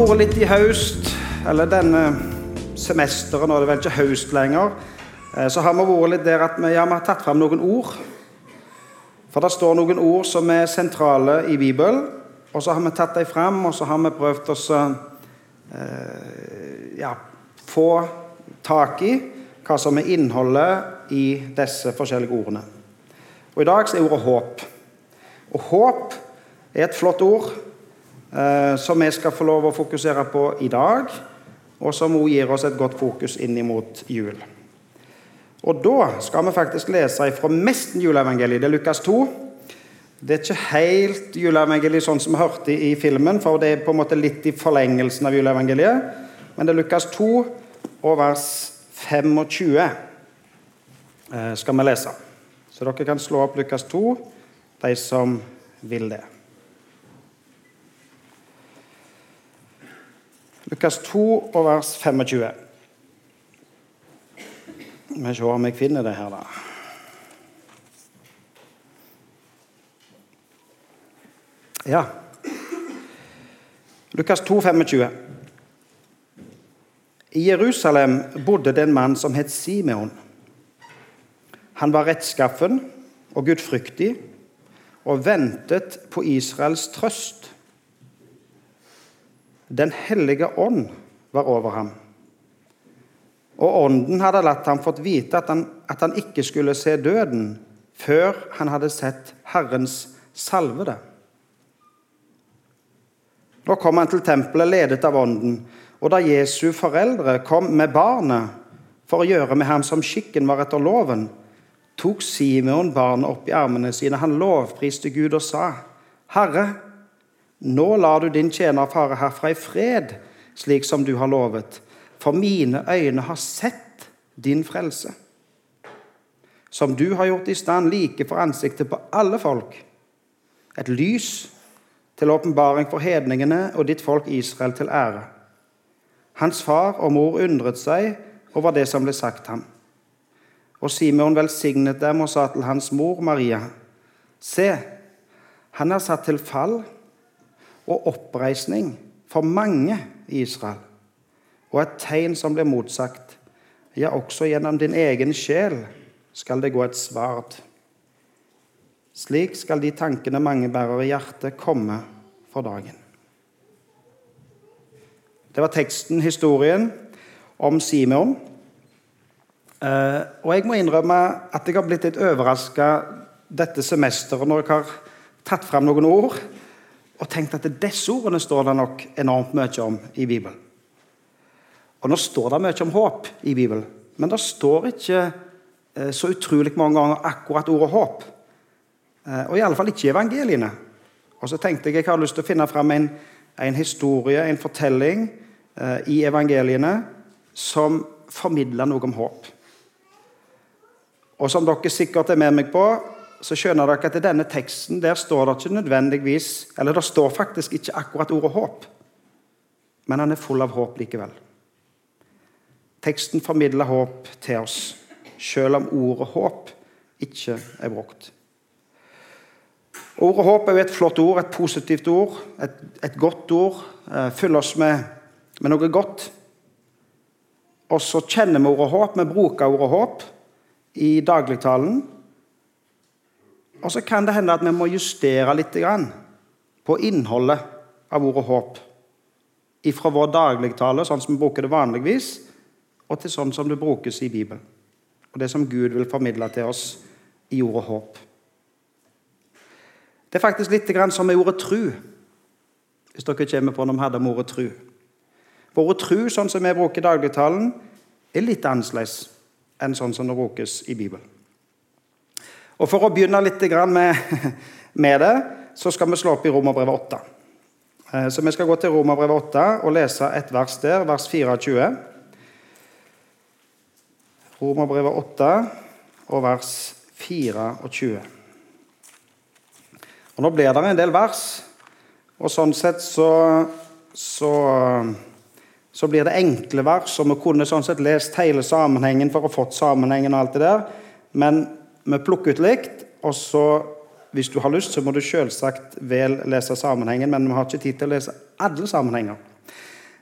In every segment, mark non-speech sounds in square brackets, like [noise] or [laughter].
vært litt i høst, eller denne semesteren, nå er det vel ikke høst lenger, eh, så har vi vært litt der at vi, ja, vi har tatt fram noen ord. For det står noen ord som er sentrale i Bibelen, og så har vi tatt dem fram, og så har vi prøvd å eh, ja, få tak i hva som er innholdet i disse forskjellige ordene. Og I dag så er ordet håp. Og håp er et flott ord som vi skal få lov å fokusere på i dag, og som også gir oss et godt fokus inn mot jul. Og Da skal vi faktisk lese fra nesten juleevangeliet. Det er Lukas 2. Det er ikke helt juleevangeliet sånn som vi hørte i filmen, for det er på en måte litt i forlengelsen av juleevangeliet. Men det er Lukas 2 og vers 25 eh, skal vi lese. Så dere kan slå opp Lukas 2, de som vil det. Lukas 2 og vers 25. Vi må se om jeg finner det her, da. Ja. Lukas 2, 25. I Jerusalem bodde det en mann som het Simeon. Han var rettskaffen og gudfryktig og ventet på Israels trøst. Den hellige ånd var over ham. Og ånden hadde latt ham fått vite at han, at han ikke skulle se døden før han hadde sett Herrens salvede. Nå kom han til tempelet ledet av ånden, og da Jesu foreldre kom med barnet for å gjøre med ham som skikken var etter loven, tok Simeon barnet opp i armene sine. Han lovpriste Gud og sa, Herre, nå lar du din tjener fare herfra i fred, slik som du har lovet, for mine øyne har sett din frelse, som du har gjort i stand like for ansiktet på alle folk, et lys til åpenbaring for hedningene og ditt folk Israel til ære. Hans far og mor undret seg over det som ble sagt ham. Og Simon velsignet dem og sa til hans mor Maria.: Se, han er satt til fall og oppreisning for mange i Israel, og et tegn som blir motsagt. Ja, også gjennom din egen sjel skal det gå et svard. Slik skal de tankene mange bærer i hjertet, komme for dagen. Det var teksten, historien, om Simeon. Eh, og jeg må innrømme at jeg har blitt litt overraska dette semesteret når jeg har tatt fram noen ord og tenkt at disse ordene står det nok enormt mye om i Bibelen. Og nå står det mye om håp i Bibelen, men det står ikke eh, så utrolig mange ganger akkurat ordet håp. Eh, og iallfall ikke i evangeliene. Og så tenkte jeg jeg har lyst til å finne fram en, en historie, en fortelling, eh, i evangeliene som formidler noe om håp. Og som dere sikkert er med meg på, så skjønner dere at i denne teksten der står det ikke nødvendigvis Eller det står faktisk ikke akkurat ordet håp, men han er full av håp likevel. Teksten formidler håp til oss, selv om ordet håp ikke er brukt. Ordet håp er jo et flott ord, et positivt ord, et, et godt ord. Eh, fyller oss med, med, noe godt. Og så kjenner vi ordet håp, vi bruker ordet håp i dagligtalen. Og så kan det hende at vi må justere litt på innholdet av ordet håp. Fra vår dagligtale, sånn som vi bruker det vanligvis, og til sånn som det brukes i Bibelen. Og det som Gud vil formidle til oss i ordet håp. Det er faktisk litt som med ordet tru. Hvis dere kommer på når vi hadde om ordet tru. For ordet tru, sånn som vi bruker i dagligtalen, er litt annerledes enn sånn som det brukes i Bibelen. Og For å begynne litt med, med det, så skal vi slå opp i Romerbrevet 8. Eh, så Vi skal gå til Romerbrevet 8 og lese et vers der, vers 24. Romerbrevet 8 og vers 24. Og Nå blir det en del vers, og sånn sett så, så, så blir det enkle vers. og Vi kunne sånn sett lest hele sammenhengen for å fått sammenhengen, og alt det der, men vi plukker ut likt. og så, Hvis du har lyst, så må du selvsagt vel lese sammenhengen, men vi har ikke tid til å lese alle sammenhenger.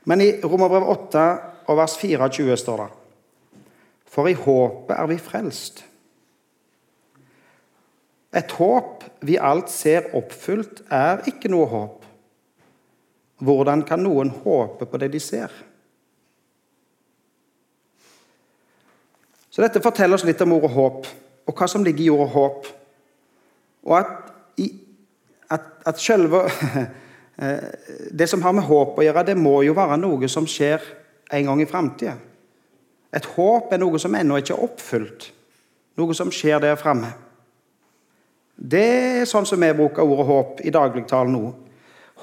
Men i Romerbrev 8 og vers 24 står det For i håpet er vi frelst. Et håp vi alt ser oppfylt, er ikke noe håp. Hvordan kan noen håpe på det de ser? Så Dette forteller oss litt om ordet håp, og hva som ligger i ordet håp. Og at, at, at selve [laughs] Det som har med håp å gjøre, det må jo være noe som skjer en gang i framtida. Et håp er noe som ennå ikke er oppfylt, noe som skjer der framme. Det er sånn som vi bruker ordet håp i dagligtalen nå.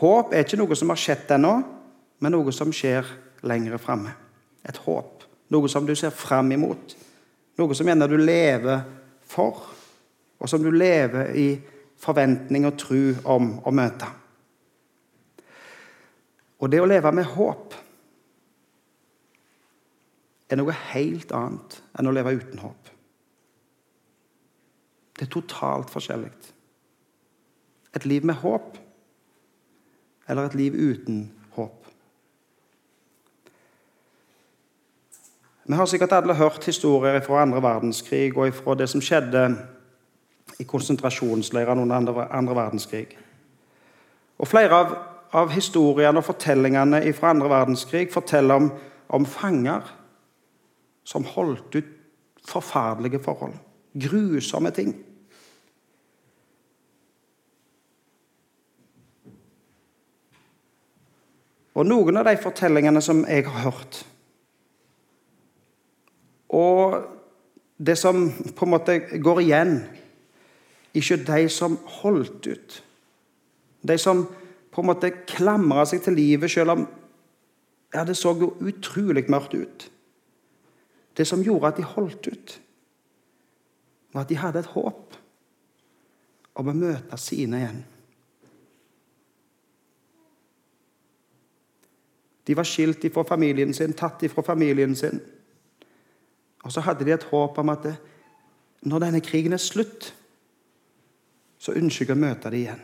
Håp er ikke noe som har skjedd ennå, men noe som skjer lenger framme. Et håp. Noe som du ser fram imot. Noe som gjerne du lever for, og som du lever i forventning og tro om å møte. Og det å leve med håp er noe helt annet enn å leve uten håp. Det er totalt forskjellig. Et liv med håp eller et liv uten håp. Vi har sikkert alle hørt historier fra andre verdenskrig og fra det som skjedde i konsentrasjonsleirene under andre, andre verdenskrig. Og Flere av, av, historiene og fortellingene fra andre verdenskrig forteller om, om fanger som holdt ut forferdelige forhold. Grusomme ting. Og noen av de fortellingene som jeg har hørt Og det som på en måte går igjen Ikke de som holdt ut. De som på en måte klamra seg til livet selv om ja, det så jo utrolig mørkt ut. Det som gjorde at de holdt ut, var at de hadde et håp om å møte sine igjen. De var skilt ifra familien sin, tatt ifra familien sin. Og så hadde de et håp om at når denne krigen er slutt, så ønsker jeg å møte dem igjen.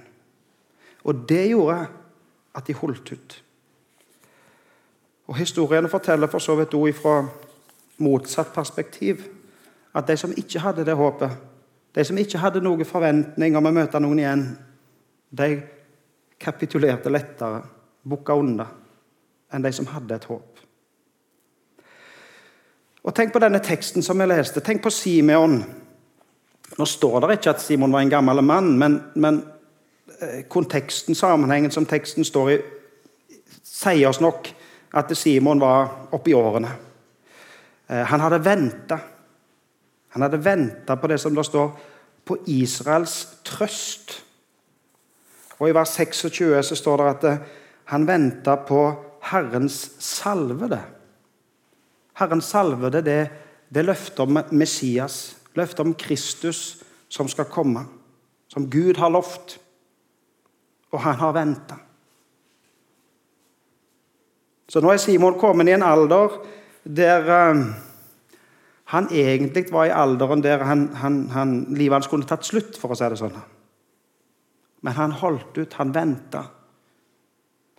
Og det gjorde at de holdt ut. Og Historiene forteller for så vidt òg fra motsatt perspektiv at de som ikke hadde det håpet, de som ikke hadde noen forventning om å møte noen igjen, de kapitulerte lettere, bukka unna enn de som hadde et håp. Og Tenk på denne teksten som jeg leste. Tenk på Simeon. Nå står det ikke at Simon var en gammel mann, men, men eh, konteksten, sammenhengen som teksten står i, sier oss nok at Simon var oppi årene. Eh, han hadde venta. Han hadde venta på det som det står på Israels trøst. Og I vers 26 så står det at eh, han venta på Herrens salvede. Herrens salvede det, det løfter om Messias, løfter om Kristus som skal komme. Som Gud har lovt, og han har venta. Så nå er Simon kommet i en alder der uh, han egentlig var i alderen der han, han, han, livet hans kunne tatt slutt, for å si det sånn. Men han holdt ut, han venta.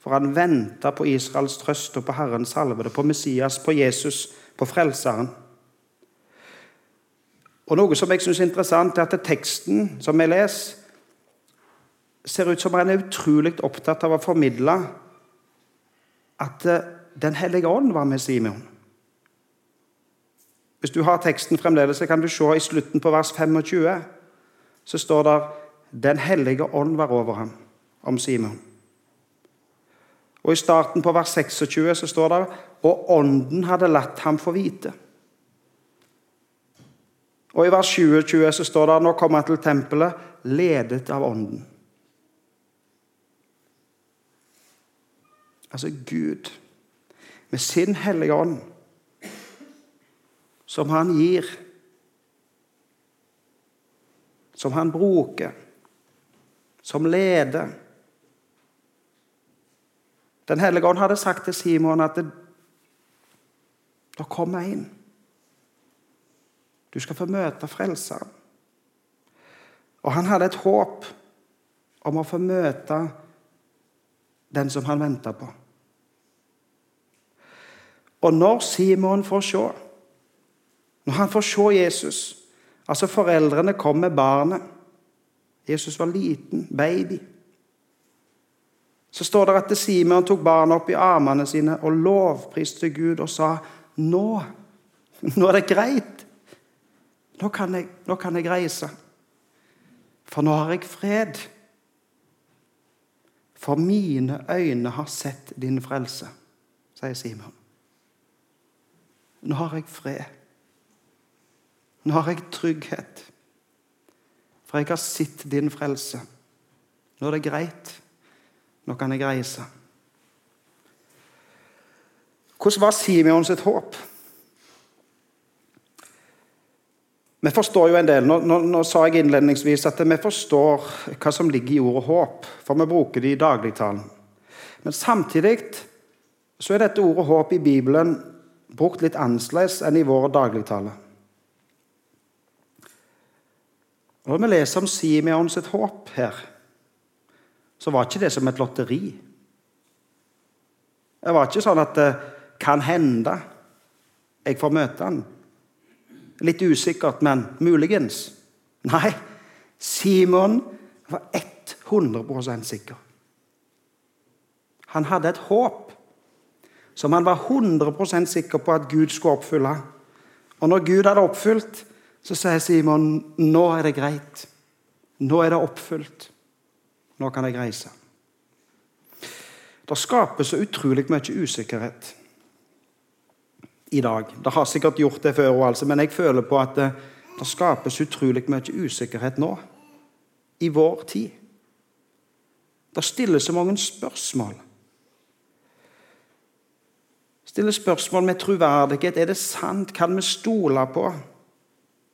For han venta på Israels trøst og på Herrens salvede, på Messias, på Jesus, på Frelseren. Og Noe som jeg syns er interessant, er at teksten som jeg leser, ser ut som han er utrolig opptatt av å formidle at eh, Den hellige ånd var med Simeon. Hvis du har teksten fremdeles, så kan du se i slutten på vers 25. Så står det 'Den hellige ånd var over ham', om Simon. Og I starten på vers 26 så står det og Ånden hadde latt ham få vite. Og I vers 27 så står det nå kom han til tempelet, ledet av Ånden. Altså Gud, med sin hellige ånd, som han gir, som han bruker, som leder den hellige ånd hadde sagt til Simon at det, det kommer en. Du skal få møte Frelseren. Og han hadde et håp om å få møte den som han venta på. Og når Simon får se, når han får se Jesus Altså, foreldrene kom med barnet. Jesus var liten, baby. Så står det at Simon tok barna opp i armene sine og lovpriste Gud og sa nå, nå er det greit. Nå kan, jeg, nå kan jeg reise. For nå har jeg fred. For mine øyne har sett din frelse, sier Simon. Nå har jeg fred. Nå har jeg trygghet. For jeg har sett din frelse. Nå er det greit. Nå kan jeg reise. Hvordan var Simeon sitt håp? Vi forstår jo en del. Nå, nå, nå, sa jeg innledningsvis at vi forstår hva som ligger i ordet håp, for vi bruker det i dagligtalen. Men samtidig så er dette ordet håp i Bibelen brukt litt annerledes enn i vår dagligtale. Når vi leser om Simeon sitt håp her, så var ikke det som et lotteri. Det var ikke sånn at det kan hende jeg får møte han. Litt usikkert, men muligens. Nei, Simon var 100% sikker. Han hadde et håp som han var 100% sikker på at Gud skulle oppfylle. Og når Gud hadde oppfylt, så sier Simon nå er det greit. Nå er det oppfylt. Nå kan jeg reise. Det skapes så utrolig mye usikkerhet i dag. Det har sikkert gjort det før, altså, men jeg føler på at det, det skapes utrolig mye usikkerhet nå. I vår tid. Det stilles så mange spørsmål. Stiller spørsmål med troverdighet. Er det sant? Kan vi stole på?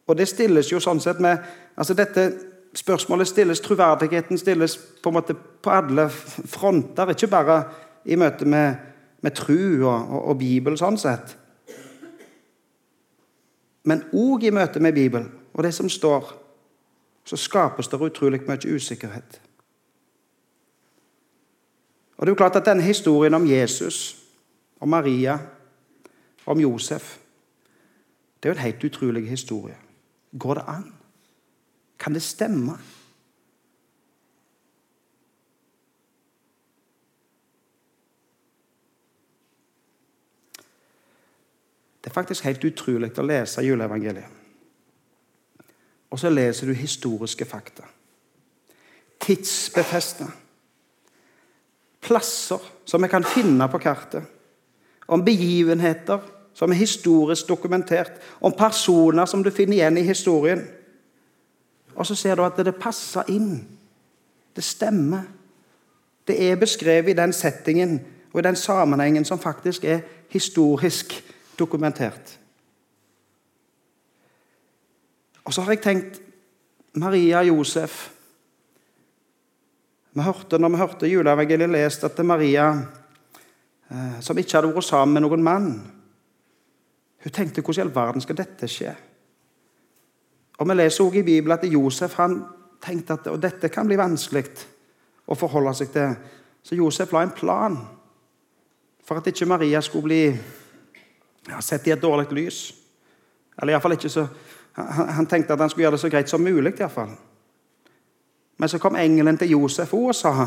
Og det stilles jo sånn sett med altså dette Spørsmålet stilles, troverdigheten stilles på på alle fronter, ikke bare i møte med, med tru og, og, og Bibel, sånn sett. Men òg i møte med Bibelen og det som står, så skapes det utrolig mye usikkerhet. Og det er jo klart at denne historien om Jesus, om Maria, om Josef Det er jo en helt utrolig historie. Går det an? Kan det stemme? Det er faktisk helt utrolig å lese juleevangeliet. Og så leser du historiske fakta. Tidsbefesta. Plasser som vi kan finne på kartet. Om begivenheter som er historisk dokumentert, om personer som du finner igjen i historien. Og så ser du at det passer inn. Det stemmer. Det er beskrevet i den settingen og i den sammenhengen som faktisk er historisk dokumentert. Og så har jeg tenkt Maria Josef vi hørte, Når vi hørte juleevangeliet lest at Maria, eh, som ikke hadde vært sammen med noen mann hun tenkte hvordan i all verden skal dette skje? Og Vi leser også i Bibelen at Josef han tenkte at og dette kan bli vanskelig å forholde seg til. Så Josef la en plan for at ikke Maria skulle bli ja, sett i et dårlig lys. Eller iallfall ikke så han, han, tenkte at han skulle gjøre det så greit som mulig. I fall. Men så kom engelen til Josef og sa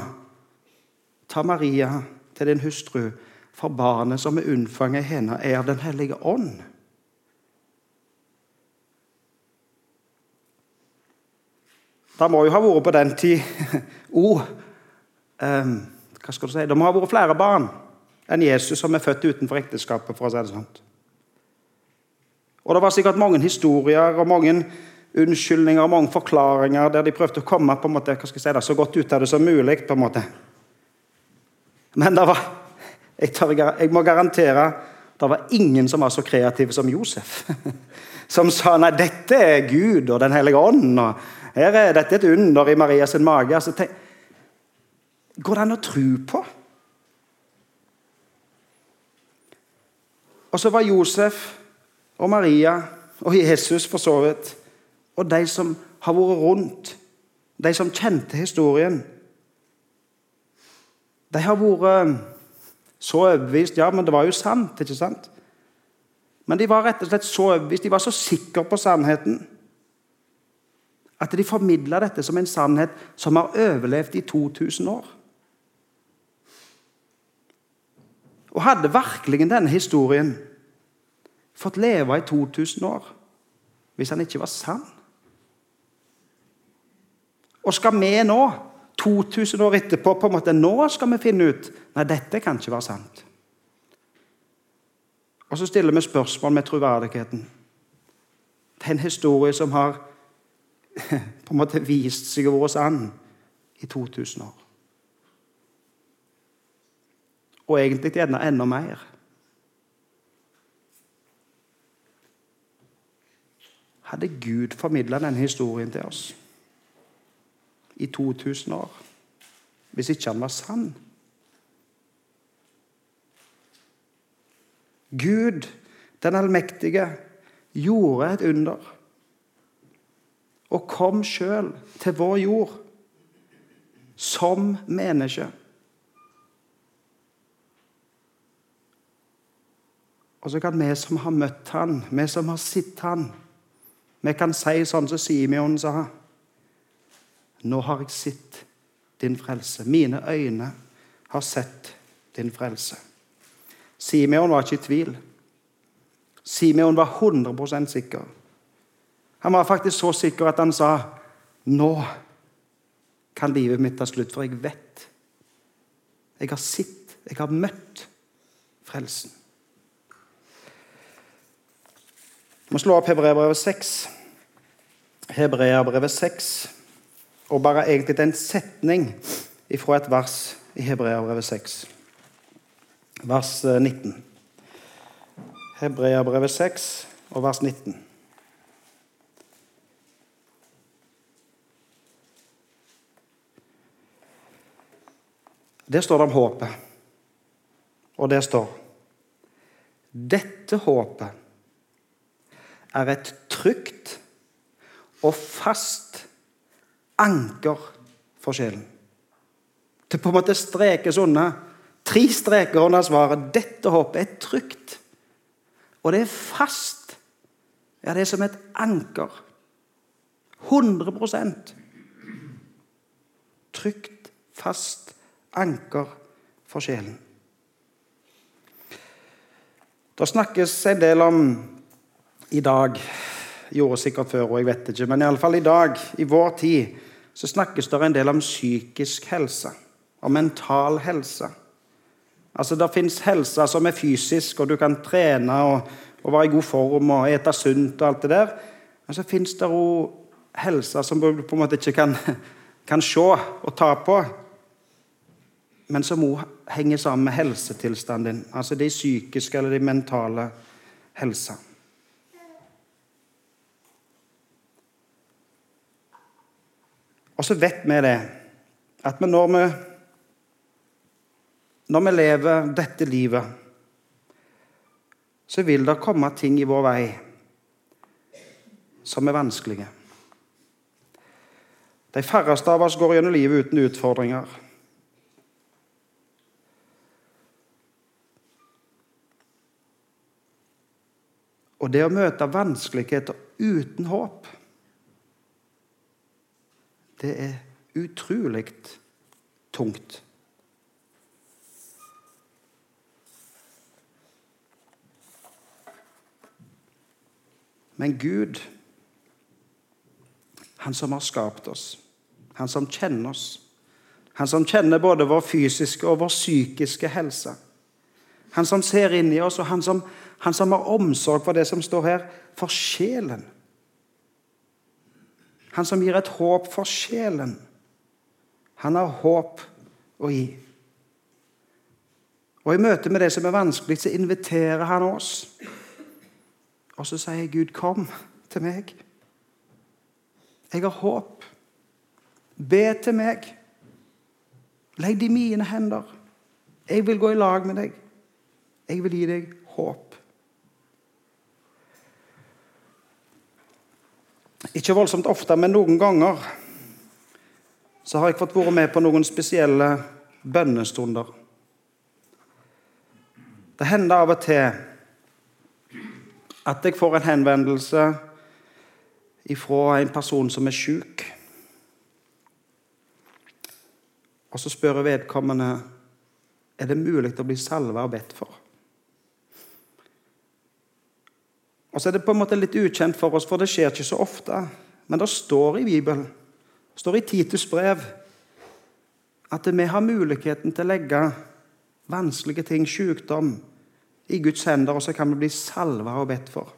Ta Maria til din hustru for barnet som er unnfanget i henne, er Den hellige ånd. Det må jo ha vært på den tid [laughs] oh, um, Hva skal du si? Det må ha vært flere barn enn Jesus som er født utenfor ekteskapet. for å si det sånn. Og Det var sikkert mange historier og mange unnskyldninger og mange forklaringer der de prøvde å komme på en måte, hva skal jeg si det, så godt ut av det som mulig. på en måte. Men det var jeg, tar, jeg må garantere det var ingen som var så kreative som Josef. [laughs] Som sa nei, dette er Gud og Den hellige ånd. og her er Dette et under i Marias mage. Altså, tenk, går det an å tro på? Og så var Josef og Maria og Jesus for så vidt, og de som har vært rundt, de som kjente historien De har vært så overbevist Ja, men det var jo sant. ikke sant? Men de var rett og slett så overbevist, de var så sikre på sannheten at de formidla dette som en sannhet som har overlevd i 2000 år. Og hadde virkelig denne historien fått leve i 2000 år hvis han ikke var sann? Og skal vi nå, 2000 år etterpå, på en måte nå skal vi finne ut Nei, dette kan ikke være sant. Og så stiller vi spørsmål med troverdigheten. Det er en historie som har [laughs] på en måte vist seg å være sann i 2000 år. Og egentlig gjerne enda mer. Hadde Gud formidla denne historien til oss i 2000 år hvis ikke han var sann? Gud, den allmektige, gjorde et under og kom sjøl til vår jord som menneske. Og så kan vi som har møtt han, vi som har sett han, vi kan si sånn som Simeon sa Nå har jeg sett din frelse. Mine øyne har sett din frelse. Simeon var ikke i tvil. Simeon var 100 sikker. Han var faktisk så sikker at han sa nå kan livet mitt ta slutt, for jeg vet. Jeg har sett, jeg har møtt frelsen. Vi må slå opp Hebreabrevet 6. Hebreabrevet 6, og bare egentlig en setning fra et vers i Hebreabrevet 6, vers 19. Hebreabrevet 6 og vers 19. Der står det om håpet. Og der står Dette håpet er et trygt og fast anker for sjelen. Det på en måte strekes unna. Tre streker under svaret. Dette håpet er trygt. Og det er fast. Ja, det er som et anker. 100% Trygt, fast anker for sjelen. Det snakkes en del om i dag Gjorde sikkert før, og jeg vet ikke, men i alle fall i dag, i vår tid, så snakkes det en del om psykisk helse. Om mental helse. Altså, Det fins helse som er fysisk, og du kan trene og, og være i god form og ete sunt. og alt det der. Men så fins det òg helse som du på en måte ikke kan, [laughs] kan se og ta på men som òg henger sammen med helsetilstanden din. Altså de psykiske eller de mentale helsa. Og så vet vi det, at vi når, vi når vi lever dette livet, så vil det komme ting i vår vei som er vanskelige. De færreste av oss går gjennom livet uten utfordringer. Og det å møte vanskeligheter uten håp, det er utrolig tungt. Men Gud, han som har skapt oss, han som kjenner oss, han som kjenner både vår fysiske og vår psykiske helse, han som ser inn i oss, og han som han som har omsorg for det som står her, for sjelen. Han som gir et håp for sjelen. Han har håp å gi. Og I møte med det som er vanskelig, så inviterer han oss. Og så sier Gud, 'Kom til meg. Jeg har håp. Be til meg. Legg det i mine hender. Jeg vil gå i lag med deg. Jeg vil gi deg håp. Ikke voldsomt ofte, men noen ganger så har jeg fått være med på noen spesielle bønnestunder. Det hender av og til at jeg får en henvendelse ifra en person som er syk. Og så spør jeg vedkommende er det mulig å bli salva og bedt for. Og så er det på en måte litt ukjent for oss, for det skjer ikke så ofte. Men det står i Bibelen, det står i Titus brev, at vi har muligheten til å legge vanskelige ting, sykdom, i Guds hender, og så kan vi bli salva og bedt for.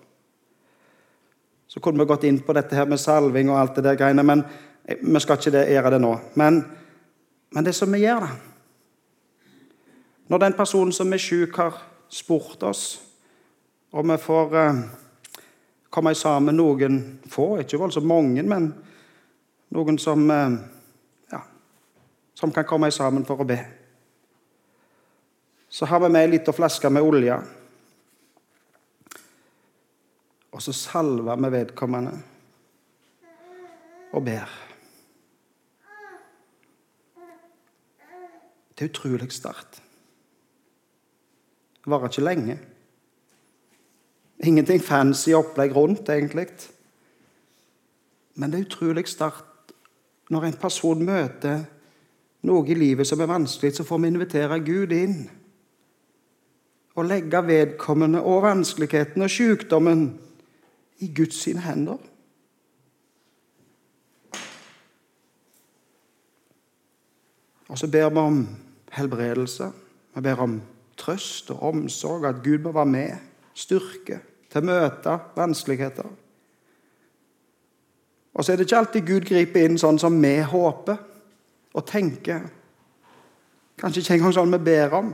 Så kunne vi gått inn på dette her med salving og alt det der greiene, men vi skal ikke gjøre det nå. Men, men det som vi gjør, da Når den personen som er syk, har spurt oss, og vi får eh, komme sammen noen få, ikke voldsomt mange, men noen som, eh, ja, som kan komme sammen for å be. Så har vi med ei lita flaske med olje. Og så salver vi vedkommende og ber. Det er utrolig sterkt. Det varer ikke lenge. Ingenting fancy opplegg rundt, egentlig. Men det er utrolig sterkt når en person møter noe i livet som er vanskelig, så får vi invitere Gud inn. Og legge vedkommende og vanskeligheten og sykdommen i Guds sine hender. Og så ber vi om helbredelse. Vi ber om trøst og omsorg, at Gud må være med, styrke til å møte vanskeligheter. Og så er det ikke alltid Gud griper inn sånn som vi håper og tenker. Kanskje ikke engang sånn vi ber om.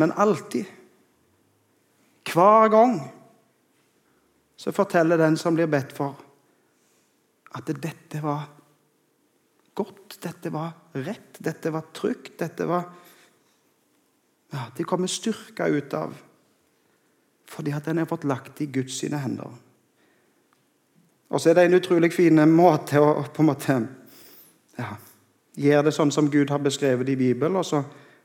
Men alltid, hver gang, så forteller den som blir bedt for, at dette var godt, dette var rett, dette var trygt, dette var ja, De kommer styrka ut av fordi at den har fått lagt i Guds sine hender. Og så er det en utrolig fin måte å på en måte ja, gjøre det sånn som Gud har beskrevet det i Bibelen, og så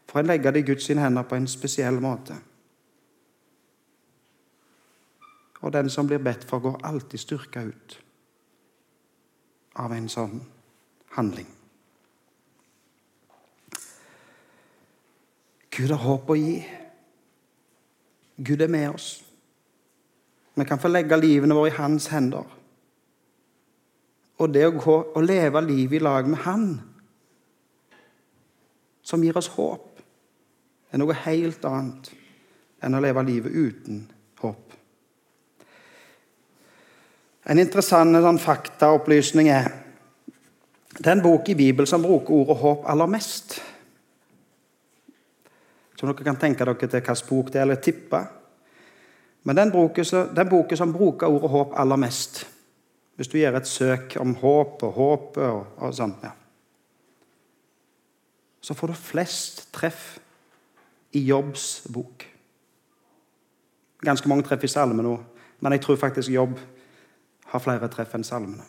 får en legge det i Guds sine hender på en spesiell måte. Og den som blir bedt for, går alltid styrka ut av en sånn handling. Gud har håp å gi. Gud er med oss. Vi kan få legge livene våre i hans hender. Og det å gå og leve livet i lag med Han, som gir oss håp, er noe helt annet enn å leve livet uten håp. En interessant sånn faktaopplysning er den bok i Bibelen som bruker ordet håp aller mest. Så dere kan tenke dere til hvilken bok det er, eller tippe. Men den, brukes, den boken som bruker ordet håp aller mest, hvis du gjør et søk om håp og håpet og, og sånn ja. Så får du flest treff i Jobbs bok. Ganske mange treff i salmene nå, men jeg tror faktisk Jobb har flere treff enn salmene.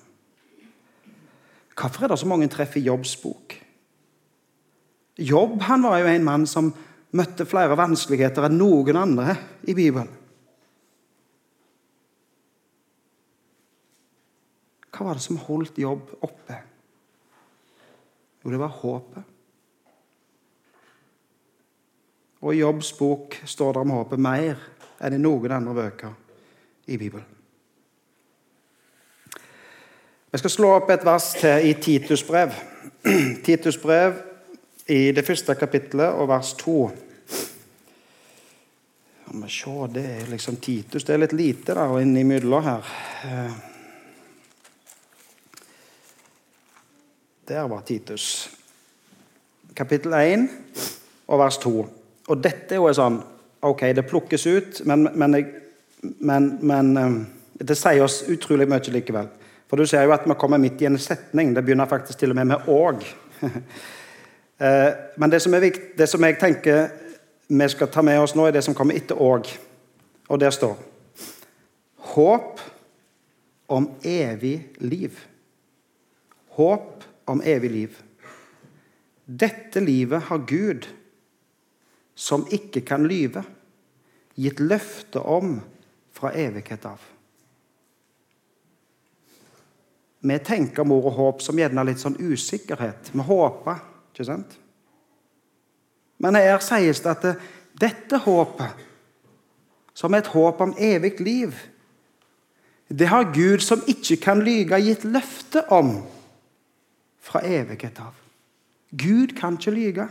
Hvorfor er det så mange treff i Jobbs bok? Jobb han var jo en mann som møtte flere vanskeligheter enn noen andre i Bibelen. Hva var det som holdt jobb oppe? Jo, det var håpet. Og i Jobbs bok står det om håpet mer enn i noen andre bøker i Bibelen. Vi skal slå opp et vers til i Titus brev. [clears throat] Titus brev i det første kapittelet og vers 2. Ja, men se, det er liksom Titus. Det er litt lite der innimellom her. Eh, der var Titus. Kapittel 1 og vers 2. Og dette er jo sånn Ok, det plukkes ut, men, men, men, men eh, det sier oss utrolig mye likevel. For du ser jo at vi kommer midt i en setning. Det begynner faktisk til og med med 'og'. [laughs] Eh, men det som, viktig, det som, jeg tenker vi skal ta med oss nå, er det som kommer etter òg. Og der står Håp om evig liv. Håp om evig liv. Dette livet har Gud, som ikke kan lyve, gitt løfte om fra evighet av. Vi tenker om ordet håp som gjerne litt sånn usikkerhet. Vi håper, ikke sant? Men her sies det at dette håpet, som er et håp om evig liv, det har Gud som ikke kan lyge, gitt løfte om fra evighet av. Gud kan ikke lyge.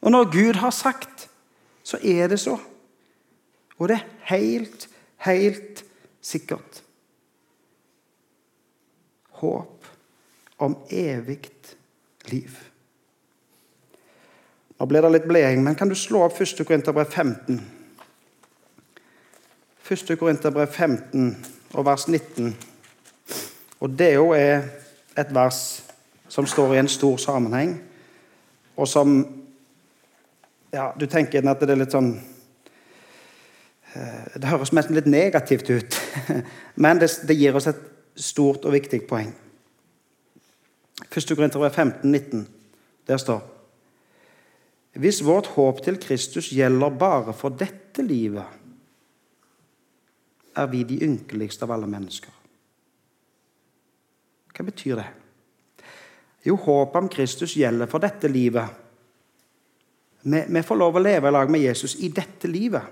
Og når Gud har sagt, så er det så. Og det er helt, helt sikkert. Håp om evig liv. Nå blir det litt bleing, men kan du slå opp 1. Korinterbrev 15? 1. Korinterbrev 15 og vers 19. Og det jo er et vers som står i en stor sammenheng, og som ja, Du tenker at det er litt sånn eh, Det høres nesten litt negativt ut, [laughs] men det, det, gir oss et stort og viktig poeng. 1. Korinterbrev 15, 19. Der står Hvis vårt håp til Kristus gjelder bare for dette livet, er vi de ynkeligste av alle mennesker. Hva betyr det? Jo, håpet om Kristus gjelder for dette livet. Vi, vi, får lov å leve i lag med Jesus i dette livet.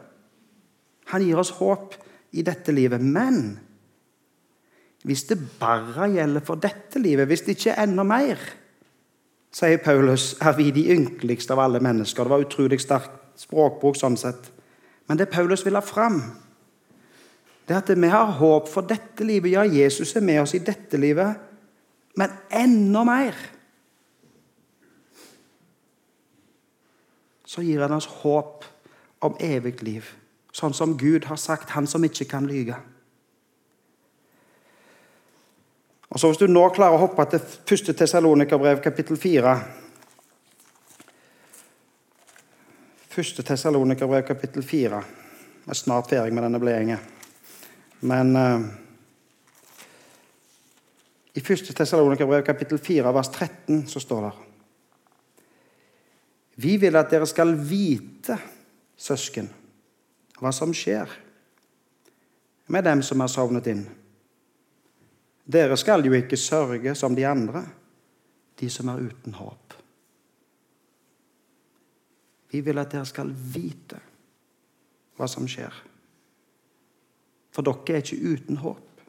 Han gir oss håp i dette livet. Men hvis det bare gjelder for dette livet, hvis det ikke er enda mer, sier Paulus, er vi de ynkeligste av alle mennesker. Det var utrolig sterk språkbruk sånn sett. Men det Paulus vil ha fram, det er at vi har håp for dette livet. Ja, Jesus er med oss i dette livet, men enda mer. Så gir han oss håp om evig liv, sånn som Gud har sagt, han som ikke kan lyge. Og så Hvis du nå klarer å hoppe til 1. Tessalonikerbrev, kapittel 4 1. Tessalonikerbrev, kapittel 4. Jeg er snart ferdig med denne bledingen. Men uh, i 1. Tessalonikerbrev kapittel 4 vers 13 så står det Vi vil at dere skal vite, søsken, hva som skjer med dem som er sovnet inn. Dere skal jo ikke sørge som de andre, de som er uten håp. Vi vil at dere skal vite hva som skjer. For dere er ikke uten håp.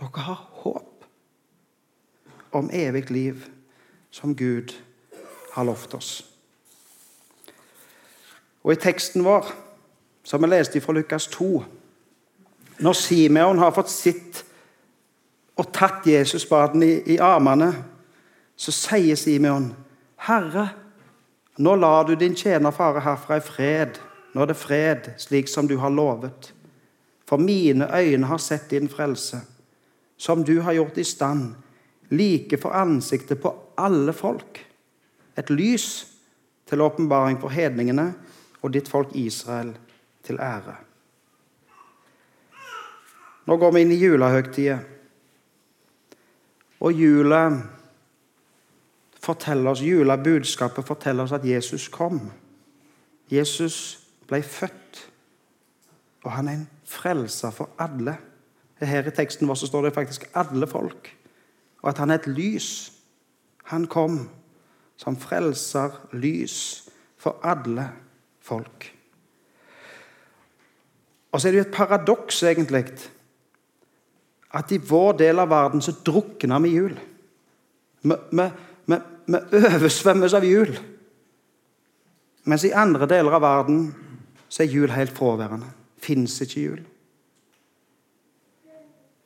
Dere har håp om evig liv som Gud har lovt oss. Og I teksten vår, som vi leste fra Lukas 2 Når Simeon har fått sitt og tatt Jesusbaden i, i armene, så sier Simeon, 'Herre, nå lar du din tjener fare herfra i fred.' Nå er det fred, slik som du har lovet. For mine øyne har sett din frelse, som du har gjort i stand, like for ansiktet på alle folk. Et lys til åpenbaring for hedningene og ditt folk Israel til ære. Nå går vi inn i julehøgtida. Og jula forteller oss, julebudskapet forteller oss at Jesus kom. Jesus ble født, og han er en frelser for alle. Her i teksten vår står det faktisk 'alle folk', og at han er et lys. Han kom som frelser, lys, for alle folk. Og så er det jo et paradoks, egentlig, at i vår del av verden så drukner vi jul. Vi, oversvømmes av jul. Mens i andre deler av verden så er jul helt fraværende fins ikke jul.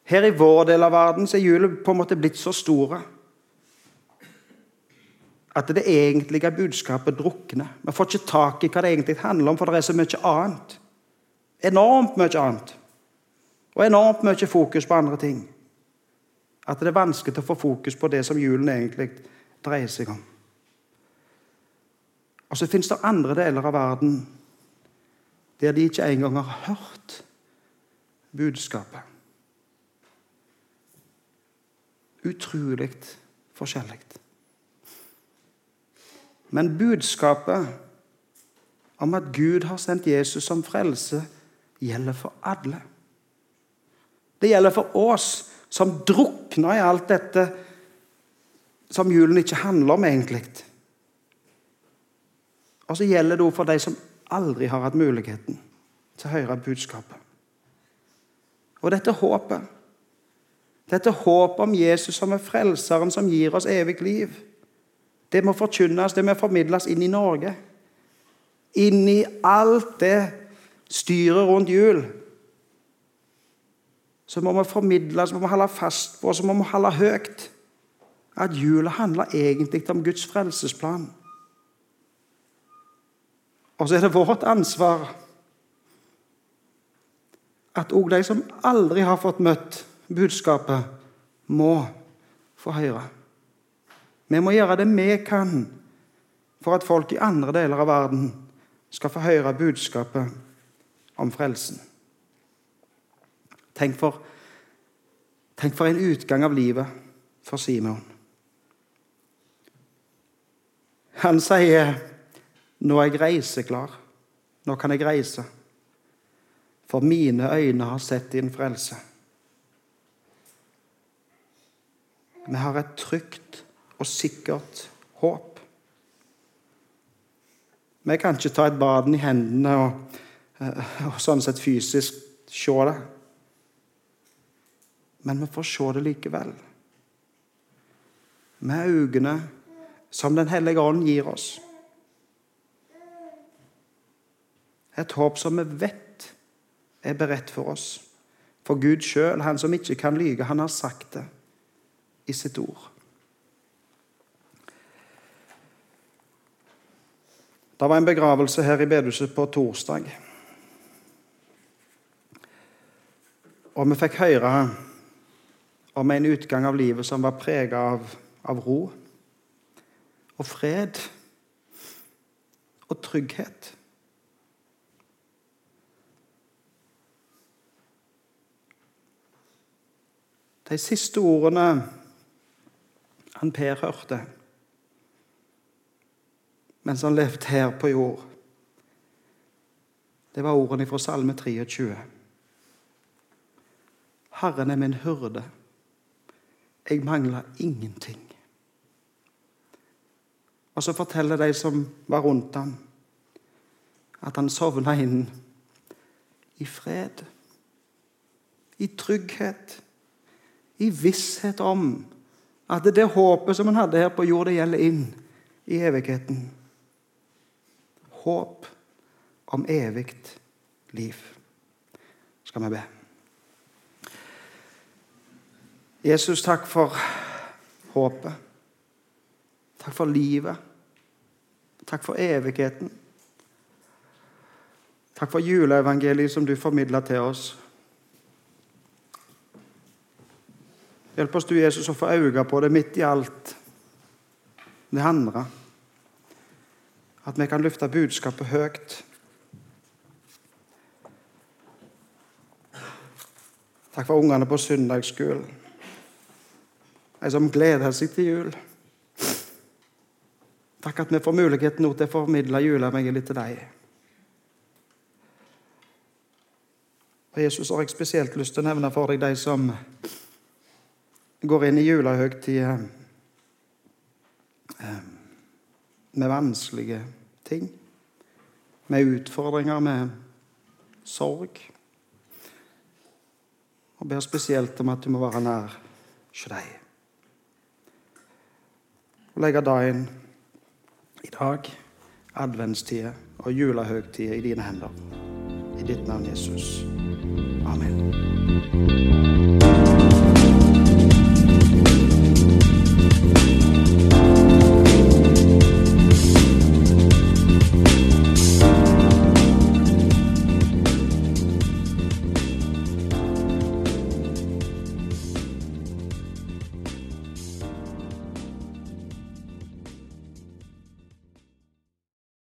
Her i vår del av verden så er julen på en måte blitt så store at det egentlige budskapet drukner. Vi får ikke tak i hva det egentlig handler om, for det er så mye annet. Enormt mye annet. Og enormt mye fokus på andre ting. At det er vanskelig å få fokus på det som julen egentlig dreier seg om. Og så fins det andre deler av verden der de ikke engang har hørt budskapet. Utrolig forskjellig. Men budskapet om at Gud har sendt Jesus som frelse, gjelder for alle. Det gjelder for oss som drukner i alt dette som julen ikke handler om, egentlig. Og så gjelder det òg for de som aldri har hatt muligheten til å høre budskapet. Og dette håpet, dette håpet om Jesus som er frelseren som gir oss evig liv, det må forkynnes, det må formidles inn i Norge. Inn i alt det styret rundt jul. Så må vi formidle, så må vi holde fast på, så må vi holde høyt at jula handler egentlig om Guds frelsesplan. Og så er det vårt ansvar at òg de som aldri har fått møtt budskapet, må få høre. Vi må gjøre det vi kan for at folk i andre deler av verden skal få høre budskapet om frelsen. Tenk for, tenk for en utgang av livet for Simon. Han sier, 'Nå er jeg reiseklar. Nå kan jeg reise.' For mine øyne har sett din frelse. Vi har et trygt og sikkert håp. Vi kan ikke ta et baden i hendene og, eh, og sånn sett fysisk se det. Men vi får se det likevel. Med øynene som Den hellige ånd gir oss. Et håp som vi vet er beredt for oss. For Gud sjøl, han som ikke kan lyge, han har sagt det i sitt ord. Det var en begravelse her i bedehuset på torsdag. Og vi fikk høre om en utgang av livet som var prega av, av, ro og fred og trygghet. De siste ordene han Per hørte mens han levde her på jord. Det var ordene fra Salme 23. Herren er min hyrde. Jeg mangler ingenting. Og så forteller de som var rundt ham, at han sovna inn i fred, i trygghet, i visshet om at det håpet som han hadde her på jord, det gjelder inn i evigheten håp om evig liv. Skal vi be. Jesus, takk for håpet. Takk for livet. Takk for evigheten. Takk for juleevangeliet som du formidla til oss. Hjelp oss du, Jesus, å få øye på det midt i alt det andre. At vi kan løfte budskapet høyt. Takk for ungene på søndagsskolen. De som gleder seg til jul. Takk at vi får muligheten nå til å formidle juleevangeliet til deg. Og Jesus har jeg spesielt lyst til å nevne for deg de som går inn i julehøytida eh, med vanskelige ting. Med utfordringer, med sorg. Og ber spesielt om at du må være nær hos deg. Og legge inn i dag, adventstida og julehøgtida i dine hender. I ditt navn, Jesus. Amen.